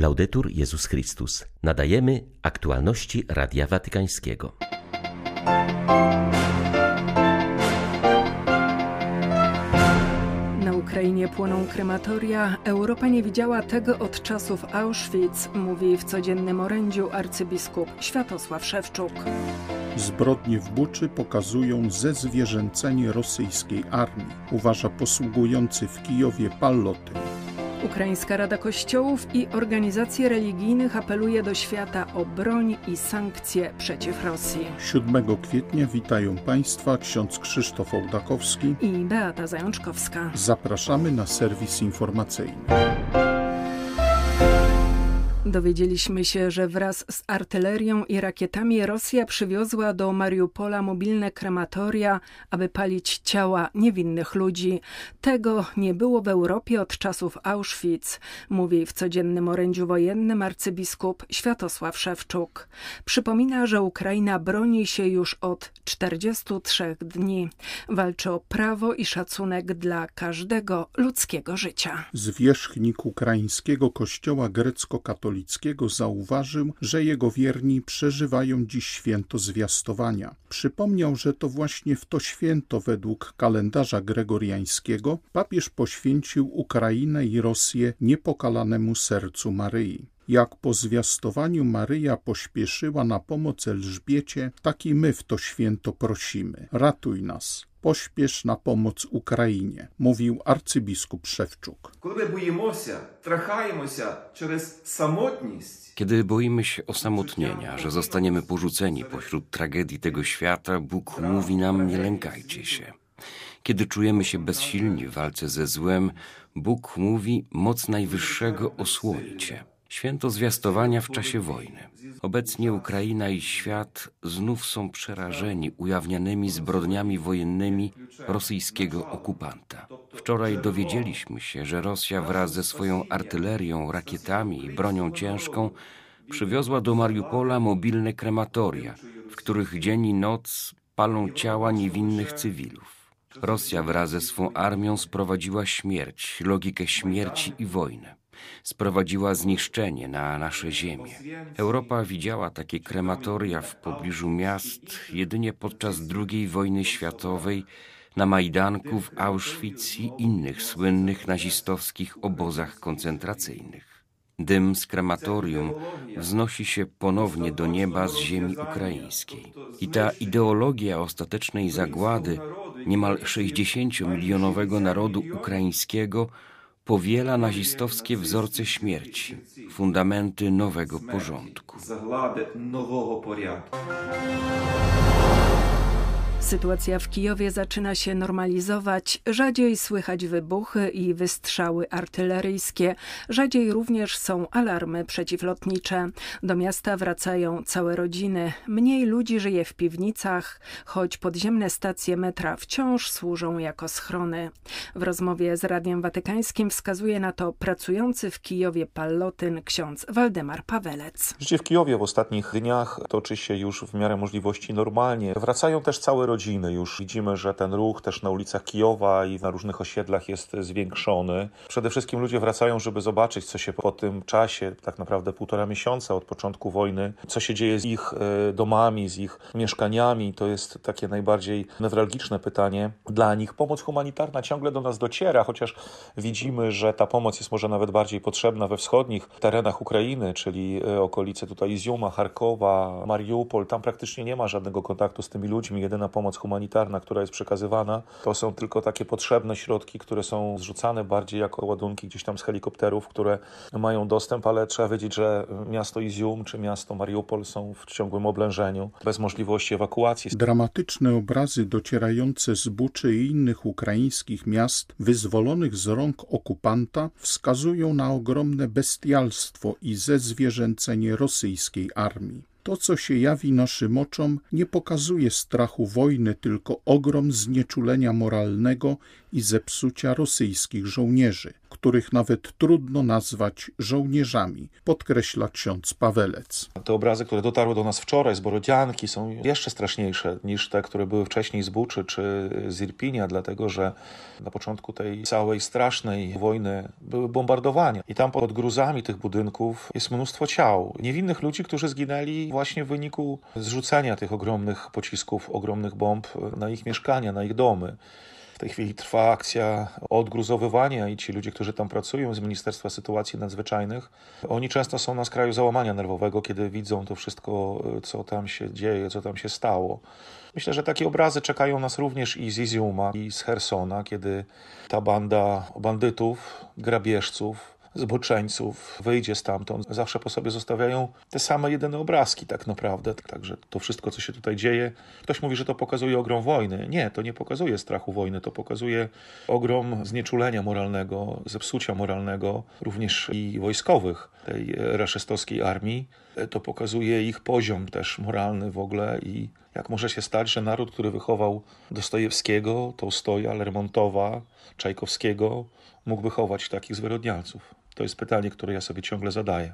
Laudetur Jezus Chrystus. Nadajemy aktualności Radia Watykańskiego. Na Ukrainie płoną krematoria. Europa nie widziała tego od czasów Auschwitz, mówi w codziennym orędziu arcybiskup Światosław Szewczuk. Zbrodnie w Buczy pokazują zezwierzęcenie rosyjskiej armii, uważa posługujący w Kijowie Pallotyn. Ukraińska Rada Kościołów i organizacje religijnych apeluje do świata o broń i sankcje przeciw Rosji. 7 kwietnia witają Państwa ksiądz Krzysztof Ołdakowski i Beata Zajączkowska. Zapraszamy na serwis informacyjny. Dowiedzieliśmy się, że wraz z artylerią i rakietami Rosja przywiozła do Mariupola mobilne krematoria, aby palić ciała niewinnych ludzi. Tego nie było w Europie od czasów Auschwitz, mówi w codziennym orędziu wojennym arcybiskup Światosław Szewczuk. Przypomina, że Ukraina broni się już od 43 dni. Walczy o prawo i szacunek dla każdego ludzkiego życia. Zwierzchnik ukraińskiego kościoła grecko-katolickiego katolickiego zauważył, że jego wierni przeżywają dziś święto zwiastowania. Przypomniał, że to właśnie w to święto według kalendarza gregoriańskiego papież poświęcił Ukrainę i Rosję niepokalanemu sercu Maryi. Jak po zwiastowaniu Maryja pośpieszyła na pomoc Elżbiecie, tak i my w to święto prosimy. Ratuj nas, pośpiesz na pomoc Ukrainie, mówił arcybiskup Szewczuk. Kiedy boimy się osamotnienia, że zostaniemy porzuceni pośród tragedii tego świata, Bóg mówi nam: Nie lękajcie się. Kiedy czujemy się bezsilni w walce ze złem, Bóg mówi: Moc Najwyższego osłoni cię. Święto zwiastowania w czasie wojny. Obecnie Ukraina i świat znów są przerażeni ujawnianymi zbrodniami wojennymi rosyjskiego okupanta. Wczoraj dowiedzieliśmy się, że Rosja wraz ze swoją artylerią, rakietami i bronią ciężką przywiozła do Mariupola mobilne krematoria, w których dzień i noc palą ciała niewinnych cywilów. Rosja wraz ze swą armią sprowadziła śmierć, logikę śmierci i wojnę sprowadziła zniszczenie na nasze ziemię. Europa widziała takie krematoria w pobliżu miast jedynie podczas II wojny światowej, na Majdanku, w Auschwitz i innych słynnych nazistowskich obozach koncentracyjnych. Dym z krematorium wznosi się ponownie do nieba z ziemi ukraińskiej. I ta ideologia ostatecznej zagłady niemal 60-milionowego narodu ukraińskiego powiela nazistowskie wzorce śmierci, fundamenty nowego porządku. Sytuacja w Kijowie zaczyna się normalizować. Rzadziej słychać wybuchy i wystrzały artyleryjskie. Rzadziej również są alarmy przeciwlotnicze. Do miasta wracają całe rodziny. Mniej ludzi żyje w piwnicach, choć podziemne stacje metra wciąż służą jako schrony. W rozmowie z Radiem Watykańskim wskazuje na to pracujący w Kijowie Pallotyn ksiądz Waldemar Pawelec. Życie w Kijowie w ostatnich dniach toczy się już w miarę możliwości normalnie. Wracają też całe rodziny. Już widzimy, że ten ruch też na ulicach Kijowa i na różnych osiedlach jest zwiększony. Przede wszystkim ludzie wracają, żeby zobaczyć, co się po tym czasie, tak naprawdę półtora miesiąca od początku wojny, co się dzieje z ich e, domami, z ich mieszkaniami. To jest takie najbardziej newralgiczne pytanie dla nich. Pomoc humanitarna ciągle do nas dociera, chociaż widzimy, że ta pomoc jest może nawet bardziej potrzebna we wschodnich terenach Ukrainy, czyli e, okolice tutaj Izjuma, Charkowa, Mariupol. Tam praktycznie nie ma żadnego kontaktu z tymi ludźmi. Jedyna pomoc pomoc humanitarna, która jest przekazywana, to są tylko takie potrzebne środki, które są zrzucane bardziej jako ładunki gdzieś tam z helikopterów, które mają dostęp, ale trzeba wiedzieć, że miasto Izium czy miasto Mariupol są w ciągłym oblężeniu, bez możliwości ewakuacji. Dramatyczne obrazy docierające z Buczy i innych ukraińskich miast wyzwolonych z rąk okupanta wskazują na ogromne bestialstwo i zezwierzęcenie rosyjskiej armii. To, co się jawi naszym oczom, nie pokazuje strachu wojny, tylko ogrom znieczulenia moralnego i zepsucia rosyjskich żołnierzy. Których nawet trudno nazwać żołnierzami, podkreśla ksiądz Pawelec. Te obrazy, które dotarły do nas wczoraj z Borodzianki są jeszcze straszniejsze niż te, które były wcześniej z Buczy czy z Irpinia, dlatego że na początku tej całej strasznej wojny były bombardowania i tam pod gruzami tych budynków jest mnóstwo ciał. Niewinnych ludzi, którzy zginęli właśnie w wyniku zrzucenia tych ogromnych pocisków, ogromnych bomb na ich mieszkania, na ich domy. Tej chwili trwa akcja odgruzowywania i ci ludzie, którzy tam pracują z Ministerstwa Sytuacji Nadzwyczajnych, oni często są na skraju załamania nerwowego, kiedy widzą to wszystko, co tam się dzieje, co tam się stało. Myślę, że takie obrazy czekają nas również i z Iziuma, i z Hersona, kiedy ta banda bandytów, grabieżców, zboczeńców wyjdzie stamtąd. Zawsze po sobie zostawiają te same jedyne obrazki tak naprawdę. Także to wszystko, co się tutaj dzieje, ktoś mówi, że to pokazuje ogrom wojny. Nie, to nie pokazuje strachu wojny, to pokazuje ogrom znieczulenia moralnego, zepsucia moralnego, również i wojskowych tej raszystowskiej armii. To pokazuje ich poziom też moralny w ogóle i jak może się stać, że naród, który wychował Dostojewskiego, Tołstoja, Lermontowa, Czajkowskiego, mógł wychować takich zwyrodnialców? To jest pytanie, które ja sobie ciągle zadaję.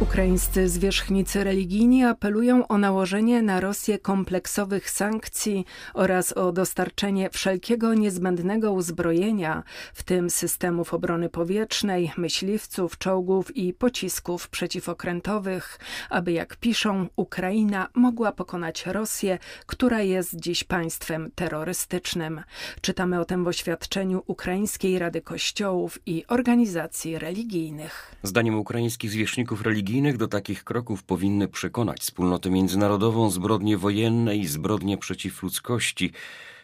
Ukraińscy zwierzchnicy religijni apelują o nałożenie na Rosję kompleksowych sankcji oraz o dostarczenie wszelkiego niezbędnego uzbrojenia, w tym systemów obrony powietrznej, myśliwców, czołgów i pocisków przeciwokrętowych, aby jak piszą, Ukraina mogła pokonać Rosję, która jest dziś państwem terrorystycznym. Czytamy o tym w oświadczeniu Ukraińskiej Rady Kościołów i organizacji religijnych. Zdaniem ukraińskich zwierzchników religijnych religijnych do takich kroków powinny przekonać wspólnotę międzynarodową zbrodnie wojenne i zbrodnie przeciw ludzkości,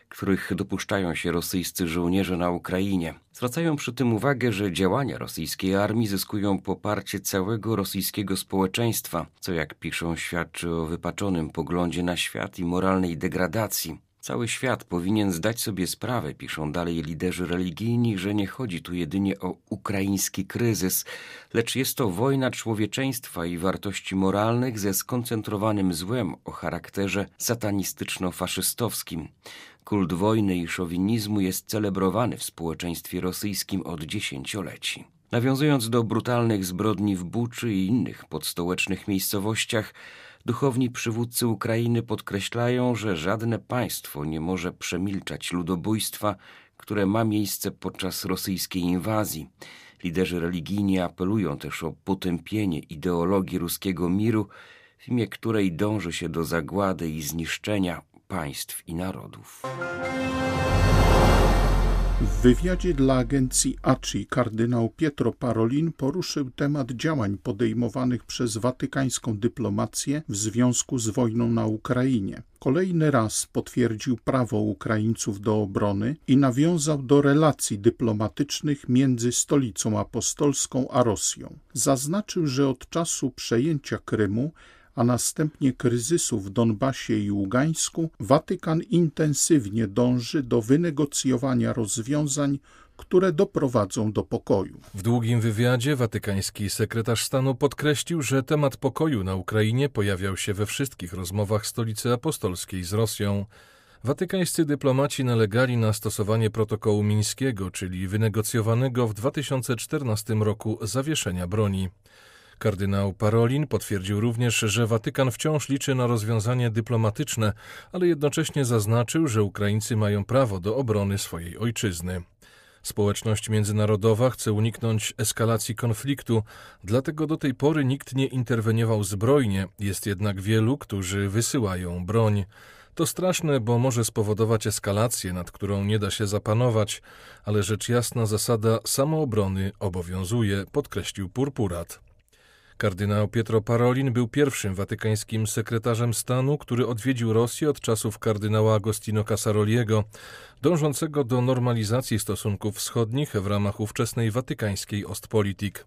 których dopuszczają się rosyjscy żołnierze na Ukrainie. Zwracają przy tym uwagę, że działania rosyjskiej armii zyskują poparcie całego rosyjskiego społeczeństwa, co jak piszą świadczy o wypaczonym poglądzie na świat i moralnej degradacji. Cały świat powinien zdać sobie sprawę, piszą dalej liderzy religijni, że nie chodzi tu jedynie o ukraiński kryzys, lecz jest to wojna człowieczeństwa i wartości moralnych ze skoncentrowanym złem o charakterze satanistyczno-faszystowskim. Kult wojny i szowinizmu jest celebrowany w społeczeństwie rosyjskim od dziesięcioleci. Nawiązując do brutalnych zbrodni w Buczy i innych podstołecznych miejscowościach, Duchowni przywódcy Ukrainy podkreślają, że żadne państwo nie może przemilczać ludobójstwa, które ma miejsce podczas rosyjskiej inwazji. Liderzy religijni apelują też o potępienie ideologii ruskiego miru, w imię której dąży się do zagłady i zniszczenia państw i narodów. W wywiadzie dla agencji ACI kardynał Pietro Parolin poruszył temat działań podejmowanych przez watykańską dyplomację w związku z wojną na Ukrainie. Kolejny raz potwierdził prawo Ukraińców do obrony i nawiązał do relacji dyplomatycznych między stolicą apostolską a Rosją. Zaznaczył, że od czasu przejęcia Krymu a następnie kryzysu w Donbasie i Ługańsku, Watykan intensywnie dąży do wynegocjowania rozwiązań, które doprowadzą do pokoju. W długim wywiadzie watykański sekretarz stanu podkreślił, że temat pokoju na Ukrainie pojawiał się we wszystkich rozmowach stolicy apostolskiej z Rosją. Watykańscy dyplomaci nalegali na stosowanie protokołu mińskiego, czyli wynegocjowanego w 2014 roku zawieszenia broni. Kardynał Parolin potwierdził również, że Watykan wciąż liczy na rozwiązanie dyplomatyczne, ale jednocześnie zaznaczył, że Ukraińcy mają prawo do obrony swojej ojczyzny. Społeczność międzynarodowa chce uniknąć eskalacji konfliktu, dlatego do tej pory nikt nie interweniował zbrojnie, jest jednak wielu, którzy wysyłają broń. To straszne, bo może spowodować eskalację, nad którą nie da się zapanować, ale rzecz jasna zasada samoobrony obowiązuje, podkreślił Purpurat. Kardynał Pietro Parolin był pierwszym watykańskim sekretarzem stanu, który odwiedził Rosję od czasów kardynała Agostino Casaroliego, dążącego do normalizacji stosunków wschodnich w ramach ówczesnej watykańskiej Ostpolitik.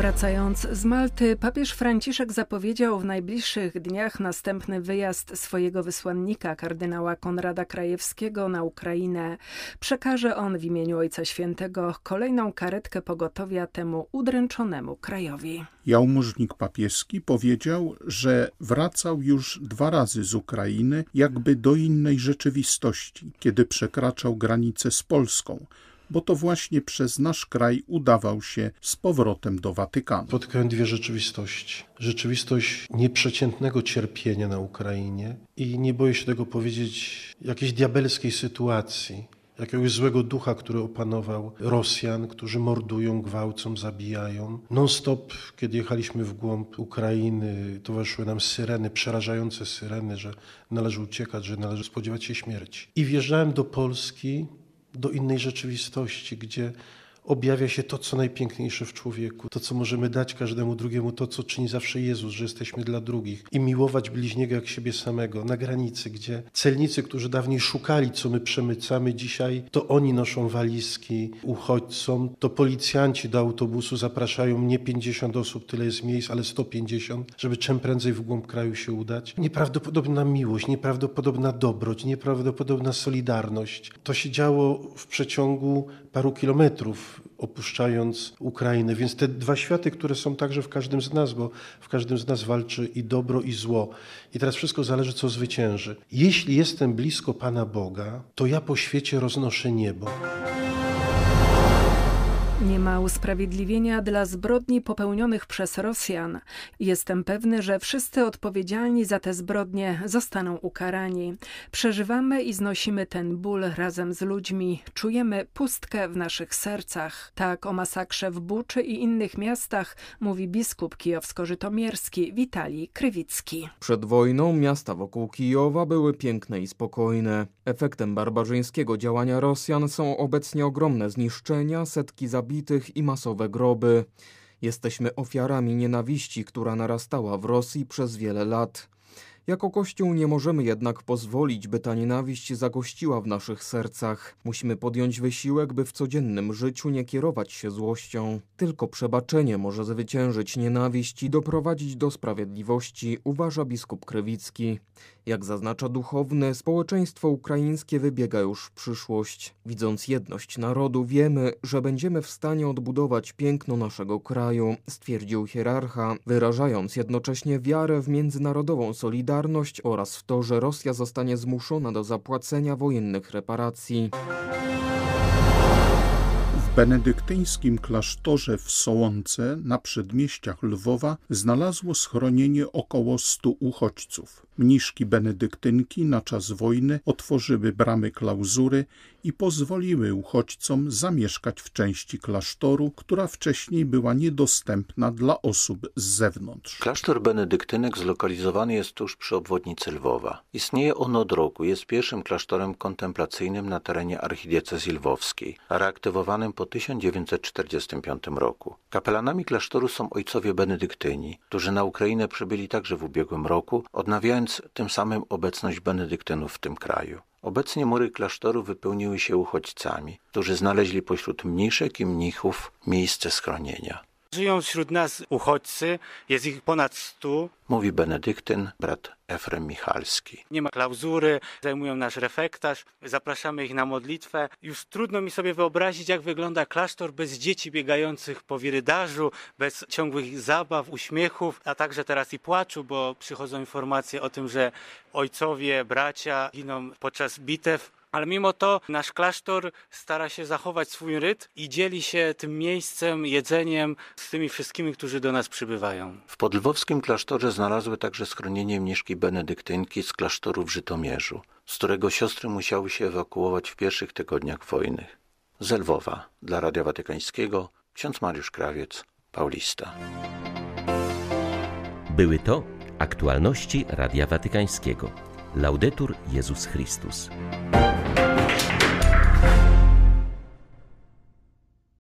Wracając z Malty, papież Franciszek zapowiedział w najbliższych dniach następny wyjazd swojego wysłannika, kardynała Konrada Krajewskiego, na Ukrainę. Przekaże on w imieniu Ojca Świętego kolejną karetkę pogotowia temu udręczonemu krajowi. Jałmużnik papieski powiedział, że wracał już dwa razy z Ukrainy, jakby do innej rzeczywistości, kiedy przekraczał granicę z Polską bo to właśnie przez nasz kraj udawał się z powrotem do Watykanu. Spotykałem dwie rzeczywistości. Rzeczywistość nieprzeciętnego cierpienia na Ukrainie i nie boję się tego powiedzieć, jakiejś diabelskiej sytuacji, jakiegoś złego ducha, który opanował Rosjan, którzy mordują, gwałcą, zabijają. Non-stop, kiedy jechaliśmy w głąb Ukrainy, towarzyszyły nam syreny, przerażające syreny, że należy uciekać, że należy spodziewać się śmierci. I wjeżdżałem do Polski do innej rzeczywistości, gdzie objawia się to, co najpiękniejsze w człowieku, to, co możemy dać każdemu drugiemu, to, co czyni zawsze Jezus, że jesteśmy dla drugich i miłować bliźniego jak siebie samego na granicy, gdzie celnicy, którzy dawniej szukali, co my przemycamy, dzisiaj to oni noszą walizki uchodźcom, to policjanci do autobusu zapraszają nie 50 osób, tyle jest miejsc, ale 150, żeby czym prędzej w głąb kraju się udać. Nieprawdopodobna miłość, nieprawdopodobna dobroć, nieprawdopodobna solidarność. To się działo w przeciągu paru kilometrów, opuszczając Ukrainę. Więc te dwa światy, które są także w każdym z nas, bo w każdym z nas walczy i dobro, i zło. I teraz wszystko zależy, co zwycięży. Jeśli jestem blisko Pana Boga, to ja po świecie roznoszę niebo. Nie ma usprawiedliwienia dla zbrodni popełnionych przez Rosjan. Jestem pewny, że wszyscy odpowiedzialni za te zbrodnie zostaną ukarani. Przeżywamy i znosimy ten ból razem z ludźmi. Czujemy pustkę w naszych sercach. Tak o masakrze w Buczy i innych miastach mówi biskup kijowsko-żytomierski Witalij Krywicki. Przed wojną miasta wokół Kijowa były piękne i spokojne. Efektem barbarzyńskiego działania Rosjan są obecnie ogromne zniszczenia, setki zabitych, zabitych i masowe groby. Jesteśmy ofiarami nienawiści, która narastała w Rosji przez wiele lat. Jako Kościół nie możemy jednak pozwolić, by ta nienawiść zagościła w naszych sercach. Musimy podjąć wysiłek, by w codziennym życiu nie kierować się złością. Tylko przebaczenie może zwyciężyć nienawiść i doprowadzić do sprawiedliwości, uważa biskup Krewicki. Jak zaznacza duchowny, społeczeństwo ukraińskie wybiega już w przyszłość. Widząc jedność narodu, wiemy, że będziemy w stanie odbudować piękno naszego kraju, stwierdził hierarcha, wyrażając jednocześnie wiarę w międzynarodową solidarność oraz w to, że Rosja zostanie zmuszona do zapłacenia wojennych reparacji. W benedyktyńskim klasztorze w Sołonce na przedmieściach Lwowa znalazło schronienie około stu uchodźców. Mniszki benedyktynki na czas wojny otworzyły bramy klauzury i pozwoliły uchodźcom zamieszkać w części klasztoru, która wcześniej była niedostępna dla osób z zewnątrz. Klasztor benedyktynek zlokalizowany jest tuż przy obwodnicy Lwowa. Istnieje on od roku, jest pierwszym klasztorem kontemplacyjnym na terenie archidiecezji lwowskiej, reaktywowanym po 1945 roku. Kapelanami klasztoru są ojcowie benedyktyni, którzy na Ukrainę przybyli także w ubiegłym roku, odnawiając tym samym obecność benedyktynów w tym kraju. Obecnie mury klasztoru wypełniły się uchodźcami, którzy znaleźli pośród mniszek i mnichów miejsce schronienia. Żyją wśród nas uchodźcy, jest ich ponad stu. Mówi benedyktyn, brat Efrem Michalski. Nie ma klauzury, zajmują nasz refektarz, zapraszamy ich na modlitwę. Już trudno mi sobie wyobrazić, jak wygląda klasztor bez dzieci biegających po wirydarzu, bez ciągłych zabaw, uśmiechów, a także teraz i płaczu, bo przychodzą informacje o tym, że ojcowie, bracia giną podczas bitew. Ale mimo to nasz klasztor stara się zachować swój rytm i dzieli się tym miejscem, jedzeniem z tymi wszystkimi, którzy do nas przybywają. W podlwowskim klasztorze znalazły także schronienie mniszki benedyktynki z klasztoru w Żytomierzu, z którego siostry musiały się ewakuować w pierwszych tygodniach wojny. Z Lwowa, dla Radia Watykańskiego, ksiądz Mariusz Krawiec, Paulista. Były to aktualności Radia Watykańskiego. Laudetur Jezus Chrystus.